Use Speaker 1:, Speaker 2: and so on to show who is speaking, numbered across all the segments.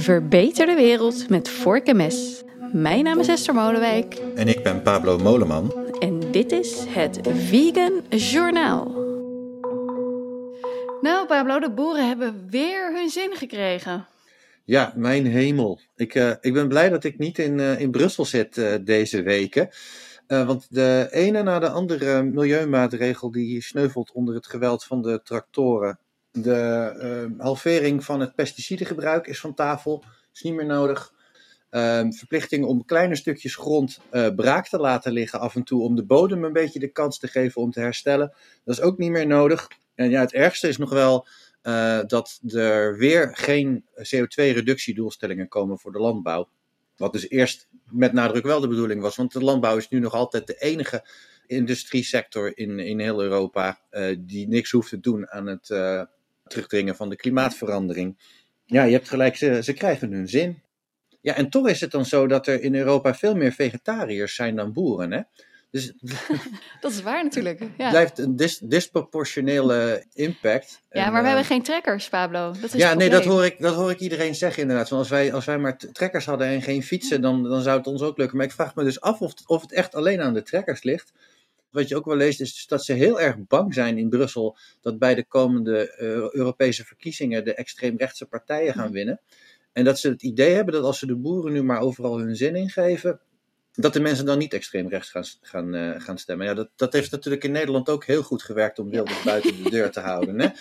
Speaker 1: Verbeter de wereld met vork en mes. Mijn naam is Esther Molenwijk.
Speaker 2: En ik ben Pablo Moleman.
Speaker 1: En dit is het Vegan Journaal. Nou, Pablo, de boeren hebben weer hun zin gekregen.
Speaker 2: Ja, mijn hemel. Ik, uh, ik ben blij dat ik niet in, uh, in Brussel zit uh, deze weken. want de ene na de andere milieumaatregel die sneuvelt onder het geweld van de tractoren. De halvering van het pesticidengebruik is van tafel, is niet meer nodig. Um, verplichting om kleine stukjes grond uh, braak te laten liggen af en toe om de bodem een beetje de kans te geven om te herstellen. Dat is ook niet meer nodig. En ja, het ergste is nog wel uh, dat er weer geen CO2-reductiedoelstellingen komen voor de landbouw. Wat dus eerst met nadruk wel de bedoeling was, want de landbouw is nu nog altijd de enige industriesector in, in heel Europa die niks hoeft te doen aan het terugdringen van de klimaatverandering. Ja, je hebt gelijk, ze, ze krijgen hun zin. Ja, en toch is het dan zo dat er in Europa veel meer vegetariërs zijn dan boeren. Hè? Dus
Speaker 1: dat is waar natuurlijk. Ja.
Speaker 2: blijft een dis disproportionele impact.
Speaker 1: Ja,
Speaker 2: en,
Speaker 1: maar we
Speaker 2: uh,
Speaker 1: hebben geen trekkers, Pablo. Dat is
Speaker 2: ja, nee, dat hoor, ik, dat hoor ik iedereen zeggen inderdaad. Want als wij, als wij maar trekkers hadden en geen fietsen, dan, dan zou het ons ook lukken. Maar ik vraag me dus af of het, of het echt alleen aan de trekkers ligt. Wat je ook wel leest is dat ze heel erg bang zijn in Brussel dat bij de komende uh, Europese verkiezingen de extreemrechtse partijen gaan winnen. En dat ze het idee hebben dat als ze de boeren nu maar overal hun zin ingeven, dat de mensen dan niet extreem rechts gaan, gaan, uh, gaan stemmen. Ja, dat, dat heeft natuurlijk in Nederland ook heel goed gewerkt om Wilders ja. buiten de deur te houden. Hè?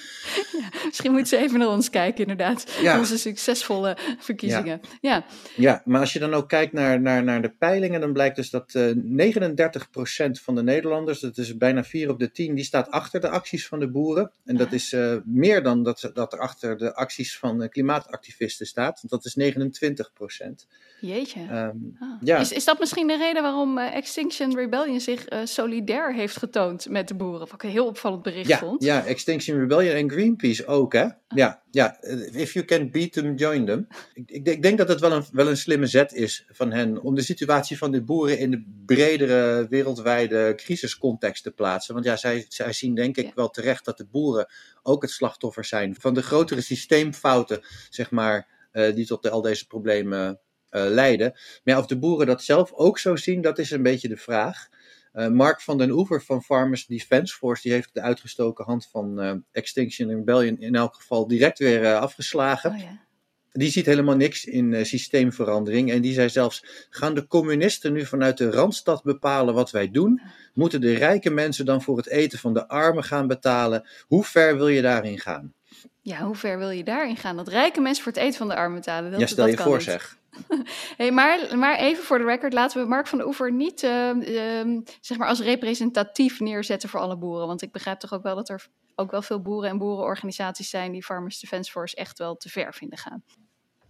Speaker 1: Ja, misschien moeten ze even naar ons kijken, inderdaad. Ja. Onze succesvolle verkiezingen. Ja.
Speaker 2: ja, maar als je dan ook kijkt naar, naar, naar de peilingen, dan blijkt dus dat uh, 39% van de Nederlanders, dat is bijna 4 op de 10, die staat achter de acties van de boeren. En dat is uh, meer dan dat, dat er achter de acties van klimaatactivisten staat. Dat is 29%.
Speaker 1: Jeetje. Um, ah. ja. is, is dat misschien de reden waarom uh, Extinction Rebellion zich uh, solidair heeft getoond met de boeren? Wat ik een heel opvallend bericht
Speaker 2: ja,
Speaker 1: vond.
Speaker 2: Ja, Extinction Rebellion en Greenpeace ook, hè? Ja, ja, if you can beat them, join them. Ik, ik, ik, denk dat het wel een, wel een slimme zet is van hen om de situatie van de boeren in de bredere wereldwijde crisiscontext te plaatsen. Want ja, zij, zij zien denk ik ja. wel terecht dat de boeren ook het slachtoffer zijn van de grotere systeemfouten, zeg maar, uh, die tot de, al deze problemen leiden. Maar ja, of de boeren dat zelf ook zo zien, dat is een beetje de vraag. Uh, Mark van den Oever van Farmers Defence Force, die heeft de uitgestoken hand van uh, Extinction Rebellion in elk geval direct weer afgeslagen.
Speaker 1: Oh, ja.
Speaker 2: Die ziet helemaal niks in systeemverandering. En die zei zelfs: gaan de communisten nu vanuit de randstad bepalen wat wij doen? Moeten de rijke mensen dan voor het eten van de armen gaan betalen? Hoe ver wil je daarin gaan?
Speaker 1: Ja, hoe ver wil je daarin gaan? Dat rijke mensen voor het eten van de armen betalen? Dat,
Speaker 2: ja, stel
Speaker 1: dat
Speaker 2: je voor,
Speaker 1: niet.
Speaker 2: zeg.
Speaker 1: hey, maar, maar even voor de record, laten we Mark van der Oever niet uh, uh, zeg maar als representatief neerzetten voor alle boeren. Want ik begrijp toch ook wel dat er ook wel veel boeren en boerenorganisaties zijn die Farmers Defence Force echt wel te ver vinden gaan.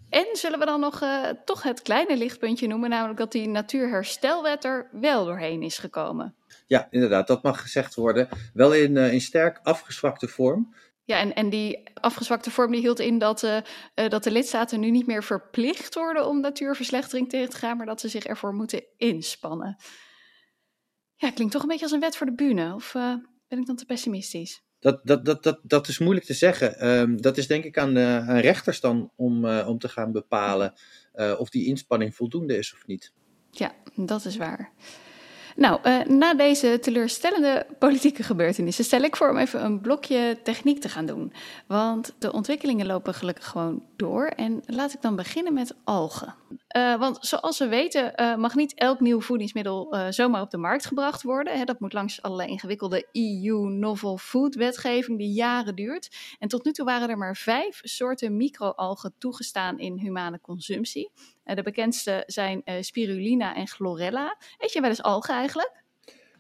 Speaker 1: En zullen we dan nog uh, toch het kleine lichtpuntje noemen, namelijk dat die natuurherstelwet er wel doorheen is gekomen.
Speaker 2: Ja, inderdaad, dat mag gezegd worden. Wel in, in sterk afgezwakte vorm.
Speaker 1: Ja, en, en die afgezwakte vorm die hield in dat, uh, uh, dat de lidstaten nu niet meer verplicht worden om natuurverslechtering tegen te gaan, maar dat ze zich ervoor moeten inspannen. Ja, klinkt toch een beetje als een wet voor de bühne, of uh, ben ik dan te pessimistisch?
Speaker 2: Dat, dat, dat, dat, dat is moeilijk te zeggen. Um, dat is denk ik aan, aan rechters dan om, om te gaan bepalen of die inspanning voldoende is of niet.
Speaker 1: Ja, dat is waar. Nou, uh, na deze teleurstellende politieke gebeurtenissen stel ik voor om even een blokje techniek te gaan doen. Want de ontwikkelingen lopen gelukkig gewoon door. En laat ik dan beginnen met algen. Uh, want zoals we weten uh, mag niet elk nieuw voedingsmiddel zomaar op de markt gebracht worden. Dat moet langs allerlei ingewikkelde EU Novel Food wetgeving die jaren duurt. En tot nu toe waren er maar vijf soorten microalgen toegestaan in humane consumptie. De bekendste zijn uh, spirulina en chlorella. Eet je wel eens algen eigenlijk?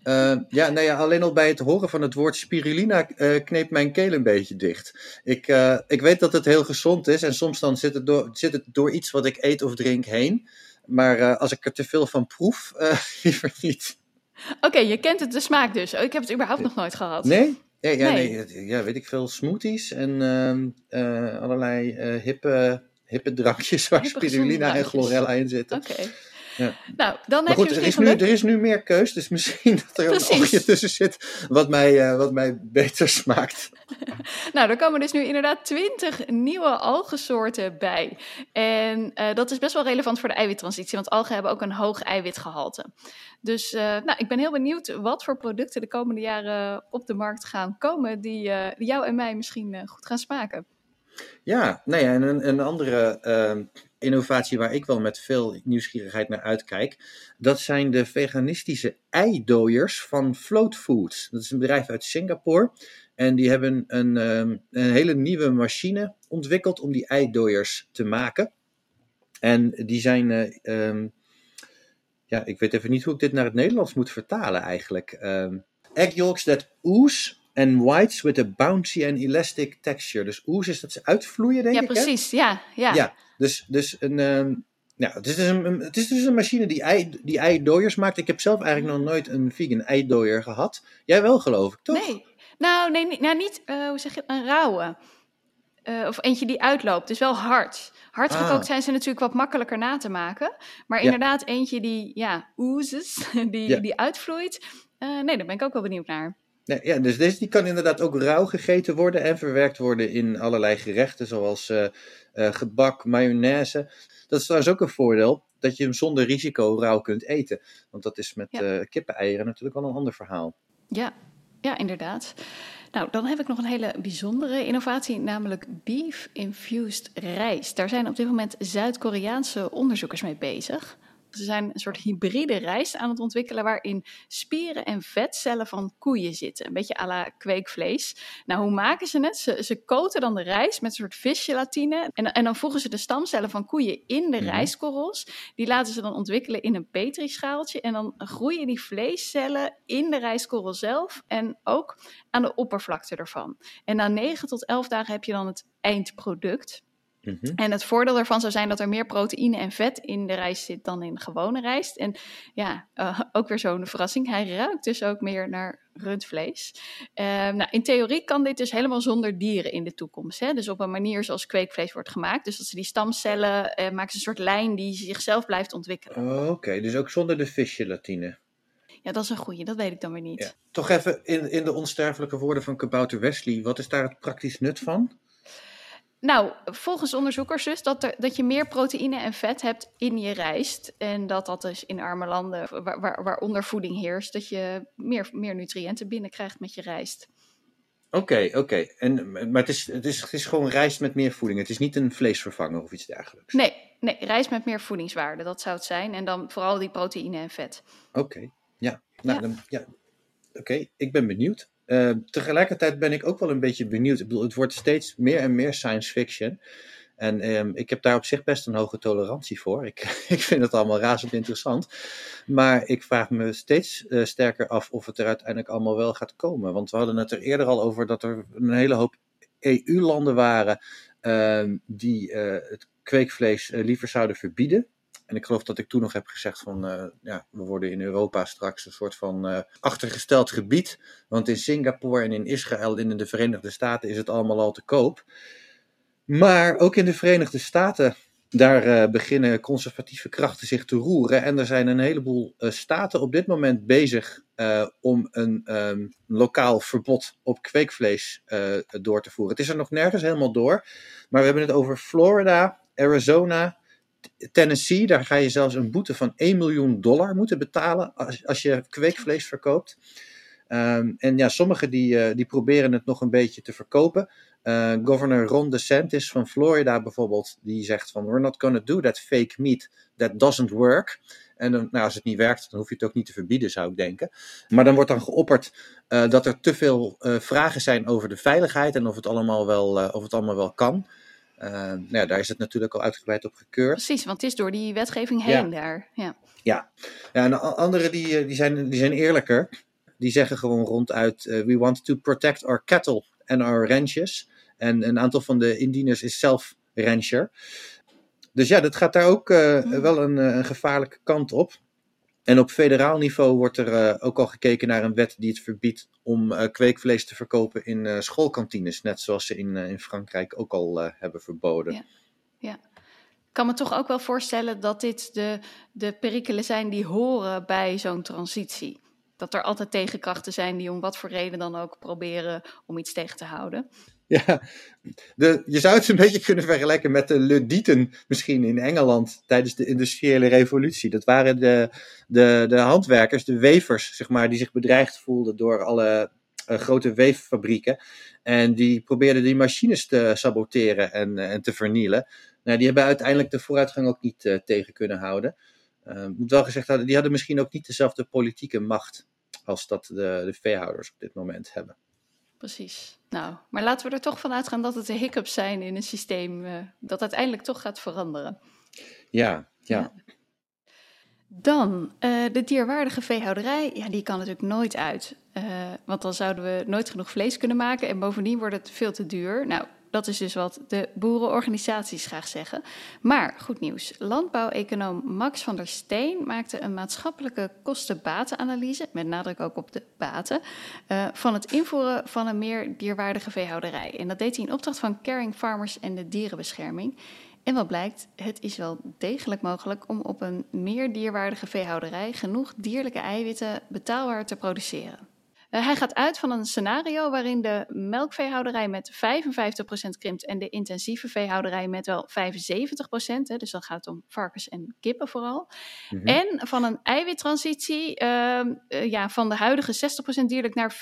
Speaker 2: Uh, ja, nou ja, alleen al bij het horen van het woord spirulina uh, kneep mijn keel een beetje dicht. Ik, uh, ik weet dat het heel gezond is en soms dan zit het door, zit het door iets wat ik eet of drink heen. Maar als ik er te veel van proef, liever niet.
Speaker 1: Oké, okay, je kent het de smaak dus. Oh, ik heb het überhaupt nog nooit gehad.
Speaker 2: Nee? Ja, ja, nee. nee ja weet ik veel. Smoothies en ehm, allerlei hippe hippe drankjes waar
Speaker 1: Hippe
Speaker 2: spirulina en chlorella in zitten.
Speaker 1: Oké. Ja. Nou, dan
Speaker 2: maar
Speaker 1: heb
Speaker 2: goed,
Speaker 1: je
Speaker 2: er is,
Speaker 1: nu,
Speaker 2: er is nu meer keus, dus misschien dat er Precies. een oogje tussen zit wat mij, uh, wat mij beter smaakt.
Speaker 1: nou, er komen dus nu inderdaad twintig nieuwe algensoorten bij. En uh, dat is best wel relevant voor de eiwittransitie, want algen hebben ook een hoog eiwitgehalte. Dus uh, nou, ik ben heel benieuwd wat voor producten de komende jaren op de markt gaan komen die, die jou en mij misschien goed gaan smaken.
Speaker 2: Ja, nou en een, een andere uh, innovatie waar ik wel met veel nieuwsgierigheid naar uitkijk, dat zijn de veganistische eidooiers van Float Foods. Dat is een bedrijf uit Singapore en die hebben een, um, een hele nieuwe machine ontwikkeld om die eidooiers te maken. En die zijn, uh, um, ja, ik weet even niet hoe ik dit naar het Nederlands moet vertalen eigenlijk. Um, egg yolks that ooze en whites with a bouncy and elastic texture. Dus ooze is dat ze uitvloeien, denk
Speaker 1: ja,
Speaker 2: ik.
Speaker 1: Precies, ja, ja.
Speaker 2: Ja, dus, dus een, um, ja, het, is dus een, het is dus een machine die, ei, die eidooiers maakt. Ik heb zelf eigenlijk nog nooit een vegan eidooier gehad. Jij wel, geloof ik, toch?
Speaker 1: Nee, nou, nee, nou niet, uh, hoe zeg je een rauwe. Uh, of eentje die uitloopt, dus wel hard. Hard ah. gekookt zijn ze natuurlijk wat makkelijker na te maken. Maar inderdaad, eentje die, ja, oozes, die, ja. die uitvloeit. Uh, nee, daar ben ik ook wel benieuwd naar.
Speaker 2: Nee, ja, dus deze die kan inderdaad ook rauw gegeten worden en verwerkt worden in allerlei gerechten, zoals uh, uh, gebak, mayonaise. Dat is trouwens ook een voordeel, dat je hem zonder risico rauw kunt eten. Want dat is met ja. uh, kippeneieren natuurlijk wel een ander verhaal.
Speaker 1: Ja, ja inderdaad. Nou, dan heb ik nog een hele bijzondere innovatie, namelijk beef infused rijst. Daar zijn op dit moment Zuid-Koreaanse onderzoekers mee bezig. Ze zijn een soort hybride rijst aan het ontwikkelen waarin spieren en vetcellen van koeien zitten. Een beetje à la kweekvlees. Nou, hoe maken ze het? Ze, ze koten dan de rijst met een soort visgelatine. En, en dan voegen ze de stamcellen van koeien in de mm rijstkorrels. Die laten ze dan ontwikkelen in een petrischaaltje. En dan groeien die vleescellen in de rijstkorrel zelf en ook aan de oppervlakte ervan. En na 9 tot 11 dagen heb je dan het eindproduct. Mm-hmm. En het voordeel daarvan zou zijn dat er meer proteïne en vet in de rijst zit dan in gewone rijst. En ja, uh, ook weer zo'n verrassing. Hij ruikt dus ook meer naar rundvlees. Uh, nou, in theorie kan dit dus helemaal zonder dieren in de toekomst. Hè? Dus op een manier zoals kweekvlees wordt gemaakt. Dus dat ze die stamcellen uh, maken ze een soort lijn die zichzelf blijft ontwikkelen.
Speaker 2: Oh, Oké, dus ook zonder de visgelatine.
Speaker 1: Ja, dat is een goeie. Dat weet ik dan weer niet. Ja.
Speaker 2: Toch even in, in de onsterfelijke woorden van Kabouter Wesley. Wat is daar het praktisch nut van?
Speaker 1: Nou, volgens onderzoekers dus dat, er, dat je meer proteïne en vet hebt in je rijst. En dat dat dus in arme landen waar, waar, waar ondervoeding heerst, dat je meer, meer nutriënten binnenkrijgt met je rijst.
Speaker 2: Oké, okay, oké. Okay. Maar het is, het, is, het is gewoon rijst met meer voeding. Het is niet een vleesvervanger of iets dergelijks.
Speaker 1: Nee, nee rijst met meer voedingswaarde, dat zou het zijn. En dan vooral die proteïne en vet.
Speaker 2: Oké, ja. Nou, ja. Dan, ja. Oké, ik ben benieuwd. Uh, tegelijkertijd ben ik ook wel een beetje benieuwd. Ik bedoel, het wordt steeds meer en meer science fiction. En um, ik heb daar op zich best een hoge tolerantie voor. Ik, ik vind het allemaal razend interessant. Maar ik vraag me steeds uh, sterker af of het er uiteindelijk allemaal wel gaat komen. Want we hadden het er eerder al over dat er een hele hoop EU-landen waren uh, die uh, het kweekvlees liever zouden verbieden. En ik geloof dat ik toen nog heb gezegd van, uh, ja, we worden in Europa straks een soort van uh, achtergesteld gebied. Want in Singapore en in Israël en in de Verenigde Staten is het allemaal al te koop. Maar ook in de Verenigde Staten, daar uh, beginnen conservatieve krachten zich te roeren. En er zijn een heleboel staten op dit moment bezig om een um, lokaal verbod op kweekvlees door te voeren. Het is er nog nergens helemaal door. Maar we hebben het over Florida, Arizona, Tennessee, daar ga je zelfs een boete van 1 miljoen dollar moeten betalen als, als je kweekvlees verkoopt. Um, en ja, sommigen die, uh, die proberen het nog een beetje te verkopen. Uh, governor Ron DeSantis van Florida bijvoorbeeld, die zegt van we're not gonna do that fake meat, that doesn't work. En dan, nou, als het niet werkt, dan hoef je het ook niet te verbieden, zou ik denken. Maar dan wordt dan geopperd uh, dat er te veel vragen zijn over de veiligheid en of het allemaal wel, of het allemaal wel kan. Uh, nou ja, daar is het natuurlijk al uitgebreid op gekeurd.
Speaker 1: Precies, want het is door die wetgeving heen ja. daar. Ja.
Speaker 2: Ja. ja, en anderen die, eh, die, zijn, die zijn eerlijker. Die zeggen gewoon ronduit: uh, We want to protect our cattle and our ranches. En een aantal van de indieners is zelf rancher. Dus ja, dat gaat daar ook uh, mm. wel een, een gevaarlijke kant op. En op federaal niveau wordt er uh, ook al gekeken naar een wet die het verbiedt om uh, kweekvlees te verkopen in uh, schoolkantines. Net zoals ze in, in Frankrijk ook al hebben verboden.
Speaker 1: Ja. ja. kan me toch ook wel voorstellen dat dit de, de perikelen zijn die horen bij zo'n transitie. Dat er altijd tegenkrachten zijn die om wat voor reden dan ook proberen om iets tegen te houden.
Speaker 2: Ja, de, je zou het een beetje kunnen vergelijken met de Ludieten misschien in Engeland tijdens de industriële revolutie. Dat waren de, de, de handwerkers, de wevers, zeg maar, die zich bedreigd voelden door alle uh, grote weeffabrieken. En die probeerden die machines te saboteren en, uh, en te vernielen. Nou, die hebben uiteindelijk de vooruitgang ook niet uh, tegen kunnen houden. moet wel gezegd worden, die hadden misschien ook niet dezelfde politieke macht als dat de, de veehouders op dit moment hebben.
Speaker 1: Precies. Nou, maar laten we er toch van uitgaan dat het de hiccups zijn in een systeem uh, dat uiteindelijk toch gaat veranderen.
Speaker 2: Ja, ja. ja.
Speaker 1: Dan uh, de dierwaardige veehouderij. Ja, die kan natuurlijk nooit uit. Uh, want dan zouden we nooit genoeg vlees kunnen maken. En bovendien wordt het veel te duur. Nou, dat is dus wat de boerenorganisaties graag zeggen. Maar goed nieuws. Landbouweconoom Max van der Steen maakte een maatschappelijke kosten-batenanalyse, met nadruk ook op de baten, uh, van het invoeren van een meer dierwaardige veehouderij. En dat deed hij in opdracht van Caring Farmers en de Dierenbescherming. En wat blijkt, het is wel degelijk mogelijk om op een meer dierwaardige veehouderij genoeg dierlijke eiwitten betaalbaar te produceren. Uh, hij gaat uit van een scenario waarin de melkveehouderij met 55% krimpt en de intensieve veehouderij met wel 75%. Hè, dus dan gaat het om varkens en kippen vooral. Mm -hmm. En van een eiwittransitie uh, uh, ja, van de huidige 60% dierlijk naar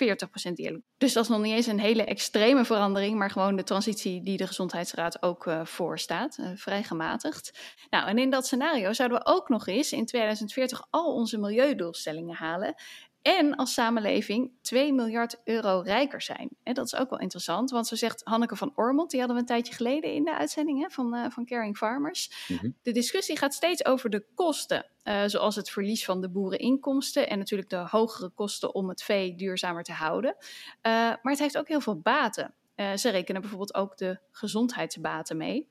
Speaker 1: 40% dierlijk. Dus dat is nog niet eens een hele extreme verandering, maar gewoon de transitie die de Gezondheidsraad ook uh, voorstaat, vrij gematigd. Nou, en in dat scenario zouden we ook nog eens in 2040 al onze milieudoelstellingen halen en als samenleving 2 miljard euro rijker zijn. En dat is ook wel interessant, want zo zegt Hanneke van Ormond, die hadden we een tijdje geleden in de uitzending hè, van, uh, van Caring Farmers. Mm-hmm. De discussie gaat steeds over de kosten, uh, zoals het verlies van de boereninkomsten en natuurlijk de hogere kosten om het vee duurzamer te houden. Uh, maar het heeft ook heel veel baten. ze rekenen bijvoorbeeld ook de gezondheidsbaten mee.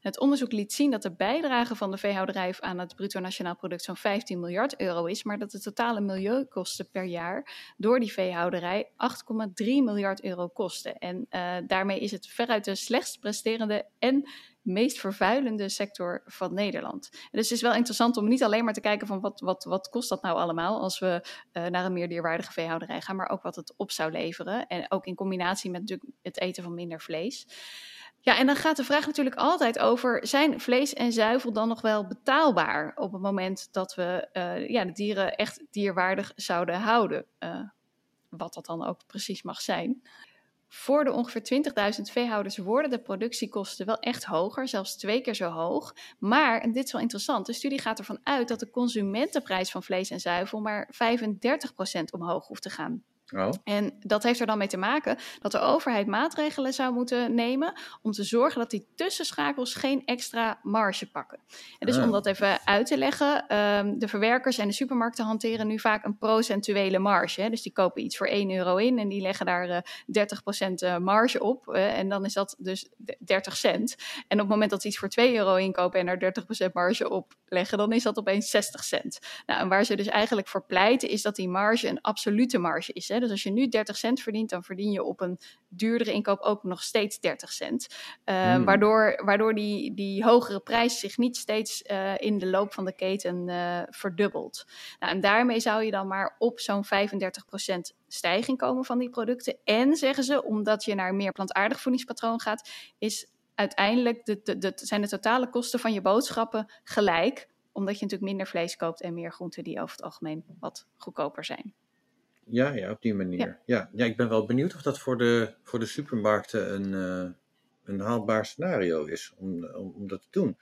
Speaker 1: Het onderzoek liet zien dat de bijdrage van de veehouderij aan het bruto nationaal product zo'n 15 miljard euro is, maar dat de totale milieukosten per jaar door die veehouderij 8,3 miljard euro kosten. En uh, daarmee is het veruit de slechtst presterende en meest vervuilende sector van Nederland. Dus het is wel interessant om niet alleen maar te kijken van wat, wat, wat kost dat nou allemaal als we uh, naar een meer dierwaardige veehouderij gaan, maar ook wat het op zou leveren. En ook in combinatie met het eten van minder vlees. Ja, en dan gaat de vraag natuurlijk altijd over: zijn vlees en zuivel dan nog wel betaalbaar op het moment dat we uh, ja, de dieren echt dierwaardig zouden houden? Uh, wat dat dan ook precies mag zijn. Voor de ongeveer 20.000 veehouders worden de productiekosten wel echt hoger, zelfs twee keer zo hoog. Maar, en dit is wel interessant, de studie gaat ervan uit dat de consumentenprijs van vlees en zuivel maar 35% omhoog hoeft te gaan. Oh. En dat heeft er dan mee te maken dat de overheid maatregelen zou moeten nemen om te zorgen dat die tussenschakels geen extra marge pakken. En dus oh. om dat even uit te leggen, um, de verwerkers en de supermarkten hanteren nu vaak een procentuele marge. Hè? Dus die kopen iets voor 1 euro in en die leggen daar uh, 30% marge op. Uh, en dan is dat dus 30 cent. En op het moment dat ze iets voor 2 euro inkopen en er 30% marge op leggen, dan is dat opeens 60 cent. Nou, en waar ze dus eigenlijk voor pleiten is dat die marge een absolute marge is. Hè? Dus als je nu 30 cent verdient, dan verdien je op een duurdere inkoop ook nog steeds 30 cent. Uh, mm. Waardoor, waardoor die, die hogere prijs zich niet steeds uh, in de loop van de keten uh, verdubbelt. Nou, en daarmee zou je dan maar op zo'n 35% stijging komen van die producten. En zeggen ze, omdat je naar een meer plantaardig voedingspatroon gaat, is uiteindelijk de, de, de, zijn de totale kosten van je boodschappen gelijk omdat je natuurlijk minder vlees koopt en meer groenten die over het algemeen wat goedkoper zijn.
Speaker 2: Ja, ja, op die manier. Ja. ja. Ja, ik ben wel benieuwd of dat voor de, voor de supermarkten een, uh, een haalbaar scenario is om, om, om, dat te doen.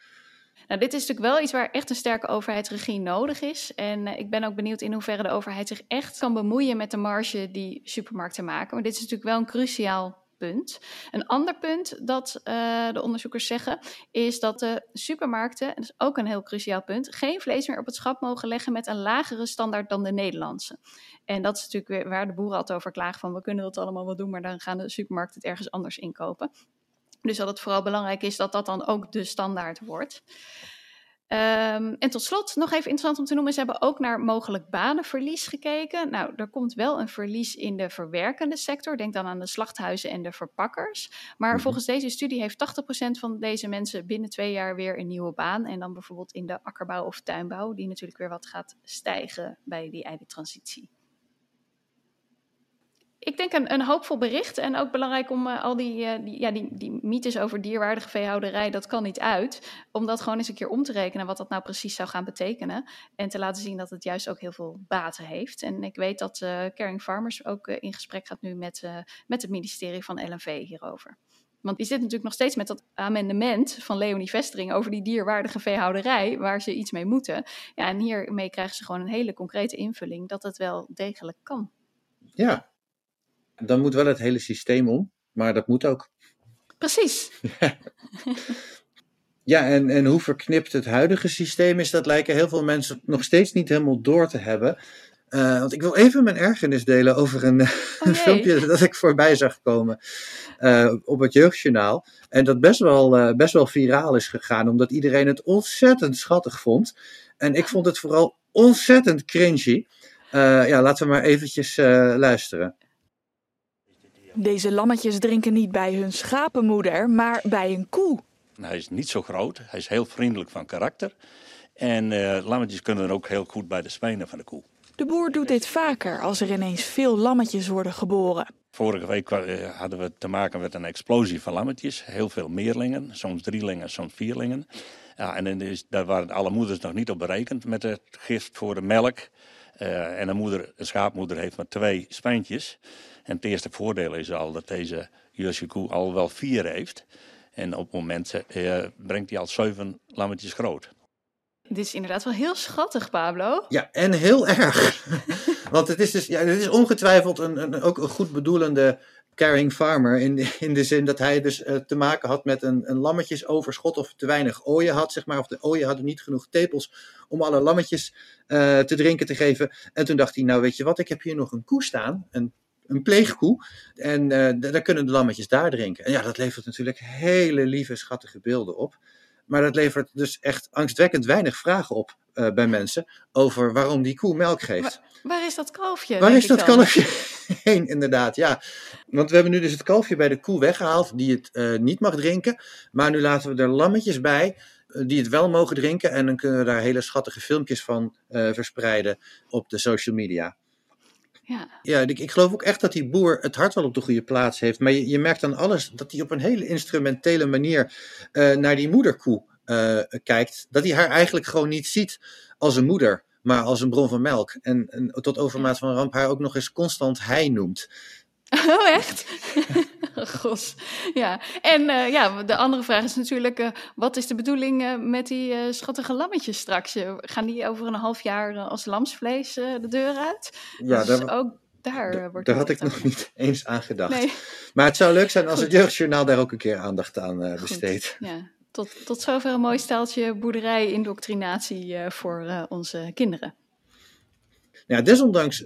Speaker 1: Nou, dit is natuurlijk wel iets waar echt een sterke overheidsregie nodig is. En uh, ik ben ook benieuwd in hoeverre de overheid zich echt kan bemoeien met de marge die supermarkten maken. Maar dit is natuurlijk wel een cruciaal punt. Een ander punt dat uh, de onderzoekers zeggen, is dat de supermarkten, en dat is ook een heel cruciaal punt, geen vlees meer op het schap mogen leggen met een lagere standaard dan de Nederlandse. En dat is natuurlijk weer waar de boeren altijd over klagen van we kunnen dat allemaal wel doen, maar dan gaan de supermarkten het ergens anders inkopen. Dus dat het vooral belangrijk is dat dat dan ook de standaard wordt. Ehm, en tot slot, nog even interessant om te noemen, ze hebben ook naar mogelijk banenverlies gekeken. Nou, er komt wel een verlies in de verwerkende sector. Denk dan aan de slachthuizen en de verpakkers. Maar mhm. volgens deze studie heeft 80% van deze mensen binnen twee jaar weer een nieuwe baan. En dan bijvoorbeeld in de akkerbouw of tuinbouw, die natuurlijk weer wat gaat stijgen bij die eiwittransitie ik denk een, een hoopvol bericht. En ook belangrijk om uh, al die, uh, die, ja, die, die mythes over dierwaardige veehouderij, dat kan niet uit. Om dat gewoon eens een keer om te rekenen wat dat nou precies zou gaan betekenen. En te laten zien dat het juist ook heel veel baten heeft. En ik weet dat uh, Caring Farmers ook in gesprek gaat nu met, met het ministerie van LNV hierover. Want die zit natuurlijk nog steeds met dat amendement van Leonie Vestering over die dierwaardige veehouderij, waar ze iets mee moeten. Ja, en hiermee krijgen ze gewoon een hele concrete invulling dat het wel degelijk kan.
Speaker 2: Ja, dan moet wel het hele systeem om, maar dat moet ook.
Speaker 1: Precies.
Speaker 2: ja, en, en hoe verknipt het huidige systeem is, dat lijken heel veel mensen nog steeds niet helemaal door te hebben. Uh, want ik wil even mijn ergernis delen over een, oh, filmpje dat ik voorbij zag komen uh, op het Jeugdjournaal. En dat best wel, uh, best wel viraal is gegaan, omdat iedereen het ontzettend schattig vond. En ik vond het vooral ontzettend cringy. ja, laten we maar eventjes luisteren.
Speaker 3: Deze lammetjes drinken niet bij hun schapenmoeder, maar bij een koe.
Speaker 4: Hij is niet zo groot, hij is heel vriendelijk van karakter. En uh, lammetjes kunnen ook heel goed bij de spijnen van de koe.
Speaker 3: De boer doet dit vaker als er ineens veel lammetjes worden geboren.
Speaker 4: Vorige week eh, hadden we te maken met een explosie van lammetjes. Heel veel meerlingen, soms drielingen, soms vierlingen. Ja, en is, daar waren alle moeders nog niet op berekend met het gist voor de melk. Uh, en een, moeder, een schaapmoeder heeft maar twee spijntjes. En het eerste voordeel is al dat deze koe al wel vier heeft. En op het moment eh, brengt hij al zeven lammetjes groot.
Speaker 1: Dit is inderdaad wel heel schattig, Pablo.
Speaker 2: Ja, en heel erg. Want het is dus, ja, het is ongetwijfeld een, een, ook een goed bedoelende caring farmer. In de, in de zin dat hij dus uh, te maken had met een, een lammetjesoverschot of te weinig ooien had, zeg maar. Of de ooien hadden niet genoeg tepels om alle lammetjes uh, te drinken te geven. En toen dacht hij, nou weet je wat, ik heb hier nog een koe staan, een een pleegkoe. En uh, daar kunnen de lammetjes daar drinken. En ja, dat levert natuurlijk hele lieve, schattige beelden op. Maar dat levert dus echt angstwekkend weinig vragen op uh, bij mensen over waarom die koe melk geeft.
Speaker 1: Waar, is dat kalfje?
Speaker 2: Waar is dat kalfje heen, inderdaad? Ja, want we hebben nu dus het kalfje bij de koe weggehaald die het uh, niet mag drinken. Maar nu laten we er lammetjes bij die het wel mogen drinken. En dan kunnen we daar hele schattige filmpjes van verspreiden op de social media. Ja, ja ik, ik, geloof ook echt dat die boer het hart wel op de goede plaats heeft. Maar je, je merkt dan alles dat hij op een hele instrumentele manier uh, naar die moederkoe uh, kijkt. Dat hij haar eigenlijk gewoon niet ziet als een moeder, maar als een bron van melk. En, en tot overmaat van ramp haar ook nog eens constant hij noemt.
Speaker 1: Oh, echt? Gos. Ja, en uh, ja, de andere vraag is natuurlijk: uh, wat is de bedoeling uh, met die schattige lammetjes straks? gaan die over een half jaar als lamsvlees de deur uit? Ja, dus daar, ook daar wordt
Speaker 2: Daar had ik nog niet eens aan gedacht. Nee. Maar het zou leuk zijn als Goed. het Jeugdjournaal daar ook een keer aandacht aan besteedt.
Speaker 1: Ja, tot, tot zover een mooi staaltje boerderij-indoctrinatie voor onze kinderen.
Speaker 2: Ja, desondanks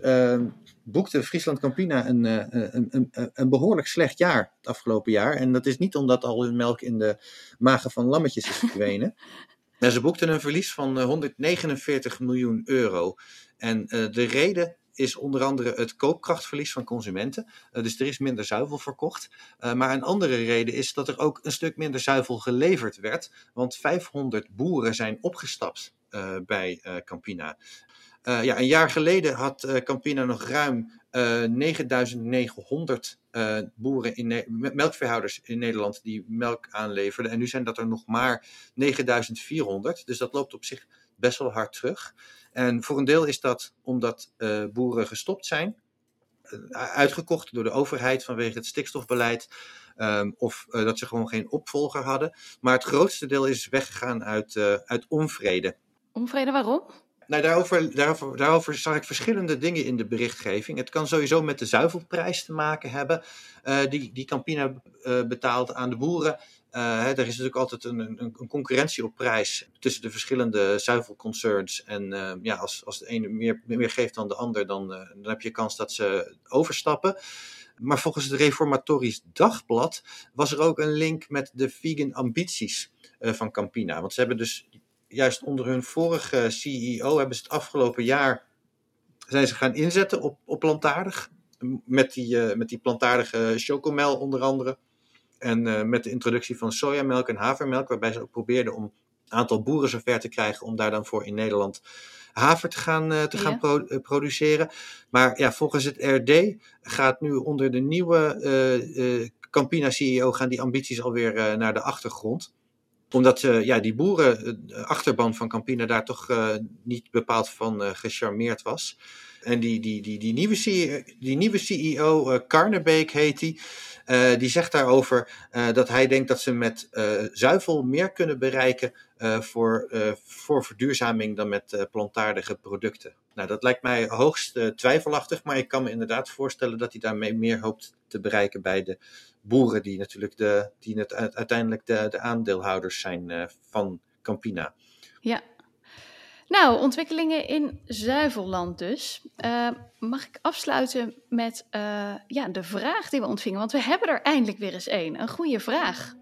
Speaker 2: boekte Friesland Campina een, eh, een, een, een, behoorlijk slecht jaar het afgelopen jaar. En dat is niet omdat al hun melk in de magen van lammetjes is verdwenen. maar ze boekten een verlies van 149 eh, miljoen euro. En uh, de reden is onder andere het koopkrachtverlies van consumenten. Uh, dus er is minder zuivel verkocht. Uh, maar een andere reden is dat er ook een stuk minder zuivel geleverd werd. Want 500 boeren zijn opgestapt uh, bij Campina. Uh, ja, een jaar geleden had uh, Campina nog ruim uh, 9900 boeren in melkveehouders in Nederland die melk aanleverden. En nu zijn dat er nog maar 9400. Dus dat loopt op zich best wel hard terug. En voor een deel is dat omdat boeren gestopt zijn, uitgekocht door de overheid vanwege het stikstofbeleid. Um, of dat ze gewoon geen opvolger hadden. Maar het grootste deel is weggegaan uit, uit onvrede.
Speaker 1: Onvrede waarom?
Speaker 2: Nou, daarover, daarover, zag ik verschillende dingen in de berichtgeving. Het kan sowieso met de zuivelprijs te maken hebben, uh, die, die Campina uh, betaalt aan de boeren. Uh, hè, er is natuurlijk altijd een, een, een, concurrentie op prijs tussen de verschillende zuivelconcerns. En ja, als, als de ene meer, meer geeft dan de ander, dan, dan heb je kans dat ze overstappen. Maar volgens het Reformatorisch Dagblad was er ook een link met de vegan ambities van Campina. Want ze hebben dus juist onder hun vorige CEO hebben ze het afgelopen jaar zijn ze gaan inzetten op, op plantaardig. Met die, uh, met die plantaardige chocomel onder andere. En uh, met de introductie van sojamelk en havermelk, waarbij ze ook probeerden om een aantal boeren zover te krijgen om daar dan voor in Nederland haver te gaan, uh, te ja. gaan pro produceren. Maar ja, volgens het RD gaat nu onder de nieuwe Campina CEO gaan die ambities alweer naar de achtergrond omdat uh, ja, die boeren, de achterban van Campina, daar toch uh, niet bepaald van uh, gecharmeerd was. En die, die, die, die, nieuwe, CEO, die nieuwe CEO, Karnebeek heet die, die zegt daarover dat hij denkt dat ze met zuivel meer kunnen bereiken voor, voor verduurzaming dan met plantaardige producten. Nou, dat lijkt mij hoogst twijfelachtig, maar ik kan me inderdaad voorstellen dat hij daarmee meer hoopt te bereiken bij de boeren die natuurlijk de, die het, uiteindelijk de, de aandeelhouders zijn uh, van Campina.
Speaker 1: Ja. Nou, ontwikkelingen in zuivelland dus. Uh, mag ik afsluiten met uh, ja, de vraag die we ontvingen? Want we hebben er eindelijk weer eens één. Een. een goede vraag.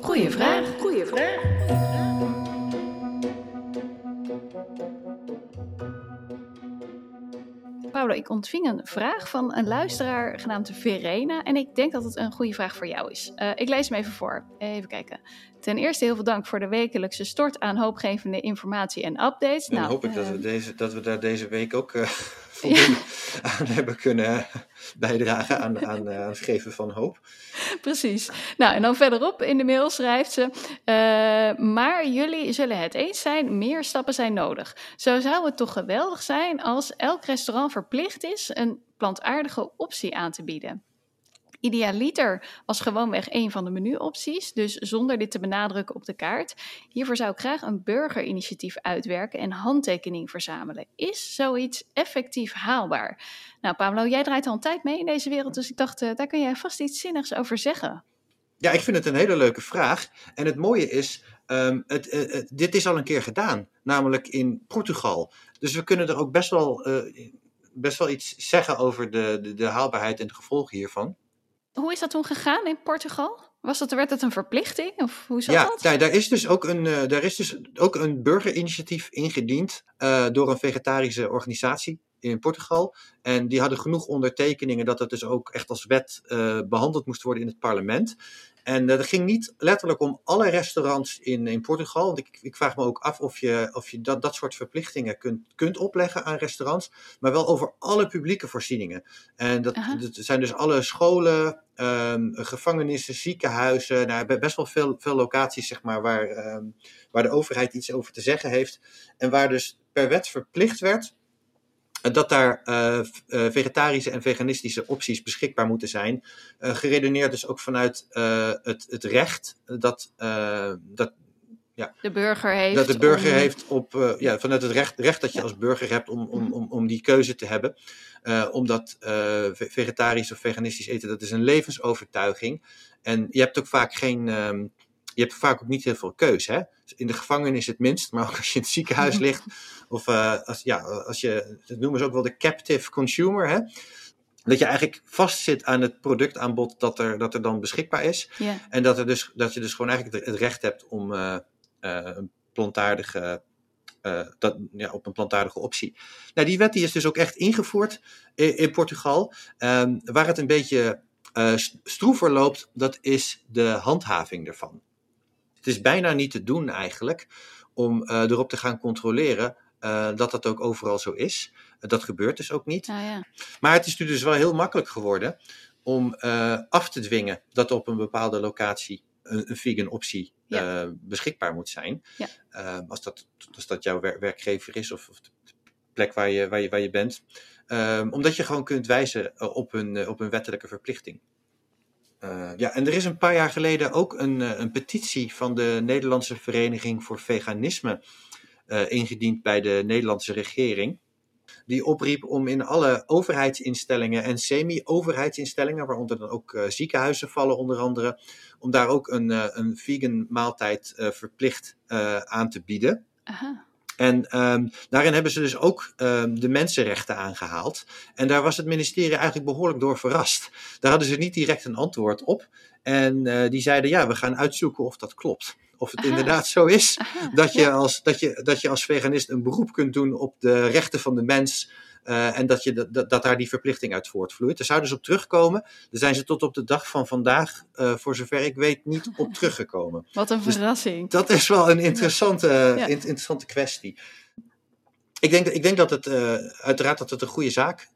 Speaker 1: Goeie vraag. Goeie vraag. Paula, ik ontving een vraag van een luisteraar genaamd Verena. En ik denk dat het een goede vraag voor jou is. Uh, ik lees hem even voor. Even kijken. Ten eerste heel veel dank voor de wekelijkse stort aan hoopgevende informatie en updates.
Speaker 2: Dan nou, hoop ik uh, dat, we deze, dat we daar deze week ook uh, voldoende ja. aan hebben kunnen bijdragen aan, aan, aan het geven van hoop.
Speaker 1: Precies. Nou, en dan verderop in de mail schrijft ze: uh, Maar jullie zullen het eens zijn, meer stappen zijn nodig. Zo zou het toch geweldig zijn als elk restaurant verplicht is een plantaardige optie aan te bieden. Idealiter was gewoonweg een van de menuopties, dus zonder dit te benadrukken op de kaart. Hiervoor zou ik graag een burgerinitiatief uitwerken en handtekening verzamelen. Is zoiets effectief haalbaar? Nou, Pablo, jij draait al een tijd mee in deze wereld, dus ik dacht, uh, daar kun jij vast iets zinnigs over zeggen.
Speaker 2: Ja, ik vind het een hele leuke vraag. En het mooie is, um, het, uh, uh, dit is al een keer gedaan, namelijk in Portugal. Dus we kunnen er ook best wel, best wel iets zeggen over de, de, de haalbaarheid en de gevolgen hiervan.
Speaker 1: Hoe is dat toen gegaan in Portugal? Was dat, werd het een verplichting? Of hoe zat
Speaker 2: ja,
Speaker 1: dat?
Speaker 2: Ja, daar is dus ook een, uh, daar is dus ook een burgerinitiatief ingediend uh, door een vegetarische organisatie in Portugal. En die hadden genoeg ondertekeningen dat het dus ook echt als wet uh, behandeld moest worden in het parlement. En dat ging niet letterlijk om alle restaurants in, in Portugal. Want ik, ik vraag me ook af of je, of je dat, dat soort verplichtingen kunt, kunt opleggen aan restaurants. Maar wel over alle publieke voorzieningen. En dat, dat zijn dus alle scholen, um, gevangenissen, ziekenhuizen. Nou, best wel veel, veel locaties zeg maar, waar, um, waar de overheid iets over te zeggen heeft. En waar dus per wet verplicht werd dat daar uh, uh, vegetarische en veganistische opties beschikbaar moeten zijn. Uh, geredeneerd dus ook vanuit het, het recht dat, dat ja,
Speaker 1: de burger heeft.
Speaker 2: Dat de burger om... heeft op, ja, vanuit het recht, recht dat je ja. als burger hebt om, om, om, om die keuze te hebben. omdat vegetarisch of veganistisch eten, dat is een levensovertuiging. En je hebt ook vaak geen. Um, je hebt vaak ook niet heel veel keus. Hè? In de gevangenis het minst, maar ook als je in het ziekenhuis ligt. Of uh, als, ja, als je, dat noemen ze ook wel de captive consumer. Hè? Dat je eigenlijk vastzit aan het productaanbod dat er, dat er dan beschikbaar is.
Speaker 1: Yeah.
Speaker 2: En dat, er dus, dat je dus gewoon eigenlijk het recht hebt om uh, uh, een plantaardige uh, dat, ja, op een plantaardige optie. Nou, die wet die is dus ook echt ingevoerd in, in Portugal. Um, waar het een beetje uh, stroever loopt, dat is de handhaving ervan. Het is bijna niet te doen eigenlijk om uh, erop te gaan controleren uh, dat dat ook overal zo is. dat gebeurt dus ook niet.
Speaker 1: Ah, ja.
Speaker 2: Maar het is nu dus wel heel makkelijk geworden om af te dwingen dat op een bepaalde locatie een, een vegan optie ja. beschikbaar moet zijn.
Speaker 1: Ja.
Speaker 2: als, dat, als dat jouw wer werkgever is of, of de plek waar je, waar je, waar je bent. Um, omdat je gewoon kunt wijzen op een, op een wettelijke verplichting. Uh, ja, en er is een paar jaar geleden ook een, een petitie van de Nederlandse Vereniging voor Veganisme uh, ingediend bij de Nederlandse regering. Die opriep om in alle overheidsinstellingen en semi-overheidsinstellingen, waaronder dan ook ziekenhuizen vallen onder andere, om daar ook een, een vegan maaltijd verplicht aan te bieden.
Speaker 1: Aha.
Speaker 2: En ehm, daarin hebben ze dus ook ehm, de mensenrechten aangehaald. En daar was het ministerie eigenlijk behoorlijk door verrast. Daar hadden ze niet direct een antwoord op. En eh, die zeiden, ja, we gaan uitzoeken of dat klopt. Of het
Speaker 1: Aha.
Speaker 2: inderdaad zo is
Speaker 1: Aha,
Speaker 2: dat je,
Speaker 1: ja.
Speaker 2: als, dat, je, dat je als veganist een beroep kunt doen op de rechten van de mens. Eh, en dat, je, dat- daar die verplichting uit voortvloeit. Daar zouden ze op terugkomen. Daar zijn ze tot op de dag van vandaag, eh, voor zover ik weet, niet op teruggekomen.
Speaker 1: Wat een
Speaker 2: Dus
Speaker 1: verrassing.
Speaker 2: Dat is wel een interessante,
Speaker 1: Ja.
Speaker 2: in- interessante kwestie. Ik denk, ik denk dat het eh, uiteraard dat het een goede zaak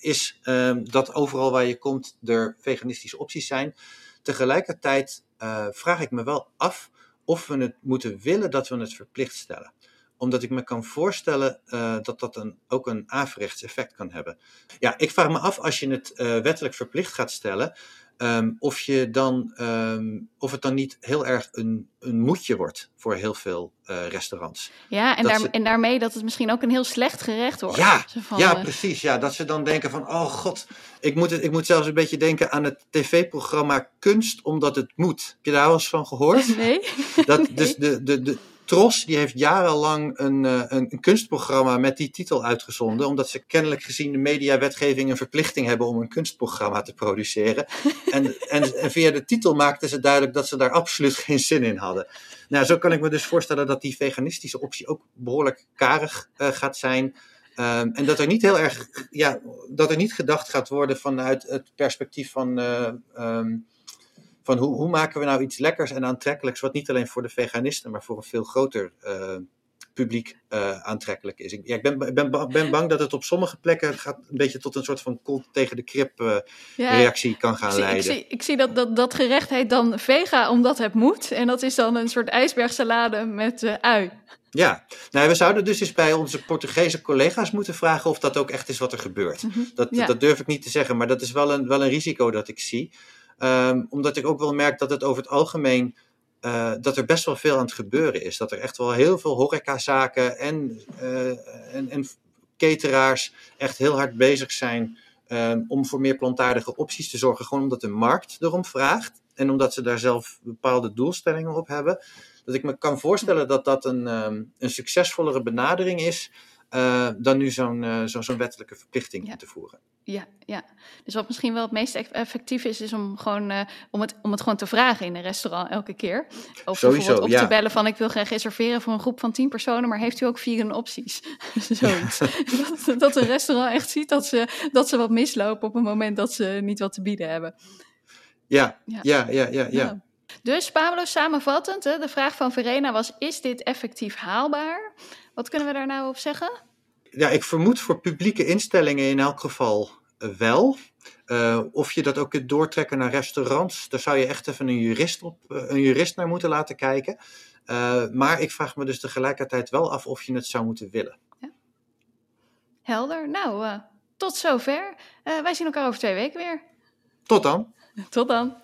Speaker 2: is ehm, dat overal waar je komt er veganistische opties zijn. Tegelijkertijd vraag ik me wel af of we het moeten willen dat we het verplicht stellen. Omdat ik me kan voorstellen eh, dat dat een, ook een averechts effect kan hebben. Ja, ik vraag me af als je het eh, wettelijk verplicht gaat stellen, Ehm, of, je dan, ehm, of het dan niet heel erg een, een moedje wordt voor heel veel eh, restaurants.
Speaker 1: Ja, en,
Speaker 2: dat
Speaker 1: daar,
Speaker 2: ze-
Speaker 1: en daarmee dat het misschien ook een heel slecht gerecht wordt.
Speaker 2: Ja,
Speaker 1: van,
Speaker 2: ja, precies. Ja, dat ze dan denken van, oh god, ik moet, het, ik moet zelfs een beetje denken aan het tv-programma Kunst omdat het moet. Heb je daar wel eens van gehoord?
Speaker 1: Nee?
Speaker 2: Dat,
Speaker 1: Nee.
Speaker 2: Dus de, de, de Tros die heeft jarenlang een, eh, een, een kunstprogramma met die titel uitgezonden, omdat ze kennelijk gezien de mediawetgeving een verplichting hebben om een kunstprogramma te produceren. En, en, en via de titel maakten ze duidelijk dat ze daar absoluut geen zin in hadden. Nou, zo kan ik me dus voorstellen dat die veganistische optie ook behoorlijk karig eh, gaat zijn. Ehm, en dat er niet heel erg, ja, dat er niet gedacht gaat worden vanuit het perspectief van, eh, ehm, van hoe, hoe maken we nou iets lekkers en aantrekkelijks, wat niet alleen voor de veganisten, maar voor een veel groter eh, publiek eh, aantrekkelijk is. Ik, ja, ik ben, ben, ba- ben bang dat het op sommige plekken gaat een beetje tot een soort van kont tegen de krip eh,
Speaker 1: Ja,
Speaker 2: reactie kan gaan
Speaker 1: ik zie, ik
Speaker 2: leiden.
Speaker 1: zie, ik zie dat, dat dat gerecht heet dan vega omdat het moet. En dat is dan een soort ijsbergsalade met ui.
Speaker 2: Ja, nou, we zouden dus eens bij onze Portugese collega's moeten vragen of dat ook echt is wat er gebeurt.
Speaker 1: Mhm.
Speaker 2: Dat,
Speaker 1: Ja.
Speaker 2: dat durf ik niet te zeggen, maar dat is wel een, wel een risico dat ik zie. Ehm, omdat ik ook wel merk dat het over het algemeen, eh, dat er best wel veel aan het gebeuren is. Dat er echt wel heel veel horecazaken en, eh, en, en cateraars echt heel hard bezig zijn ehm, om voor meer plantaardige opties te zorgen. Gewoon omdat de markt erom vraagt en omdat ze daar zelf bepaalde doelstellingen op hebben. Dat ik me kan voorstellen dat dat een, ehm, een succesvollere benadering is eh, dan nu zo'n eh, zo, zo'n wettelijke verplichting
Speaker 1: Ja.
Speaker 2: in te voeren.
Speaker 1: Ja, ja. Dus wat misschien wel het meest eff- effectief is, is om, gewoon, eh, om, het, om het gewoon te vragen in een restaurant elke keer. Of
Speaker 2: Sowieso,
Speaker 1: bijvoorbeeld op
Speaker 2: ja.
Speaker 1: te bellen van ik wil graag reserveren voor een groep van 10 personen, maar heeft u ook vegan opties? Zoiets. dat, dat een restaurant echt ziet dat ze, dat ze wat mislopen op het moment dat ze niet wat te bieden hebben.
Speaker 2: Ja,
Speaker 1: Ja.
Speaker 2: ja, ja, ja, ja.
Speaker 1: Dus Pablo, samenvattend, hè, de vraag van Verena was, is dit effectief haalbaar? Wat kunnen we daar nou op zeggen?
Speaker 2: Ja, ik vermoed voor publieke instellingen in elk geval eh, wel. Eh, of je dat ook kunt doortrekken naar restaurants, daar zou je echt even een jurist, op, eh, een jurist naar moeten laten kijken. Maar ik vraag me dus tegelijkertijd wel af of je het zou moeten willen.
Speaker 1: Helder. Nou, tot zover. Wij zien elkaar over twee weken weer.
Speaker 2: Tot dan!
Speaker 1: Tot dan.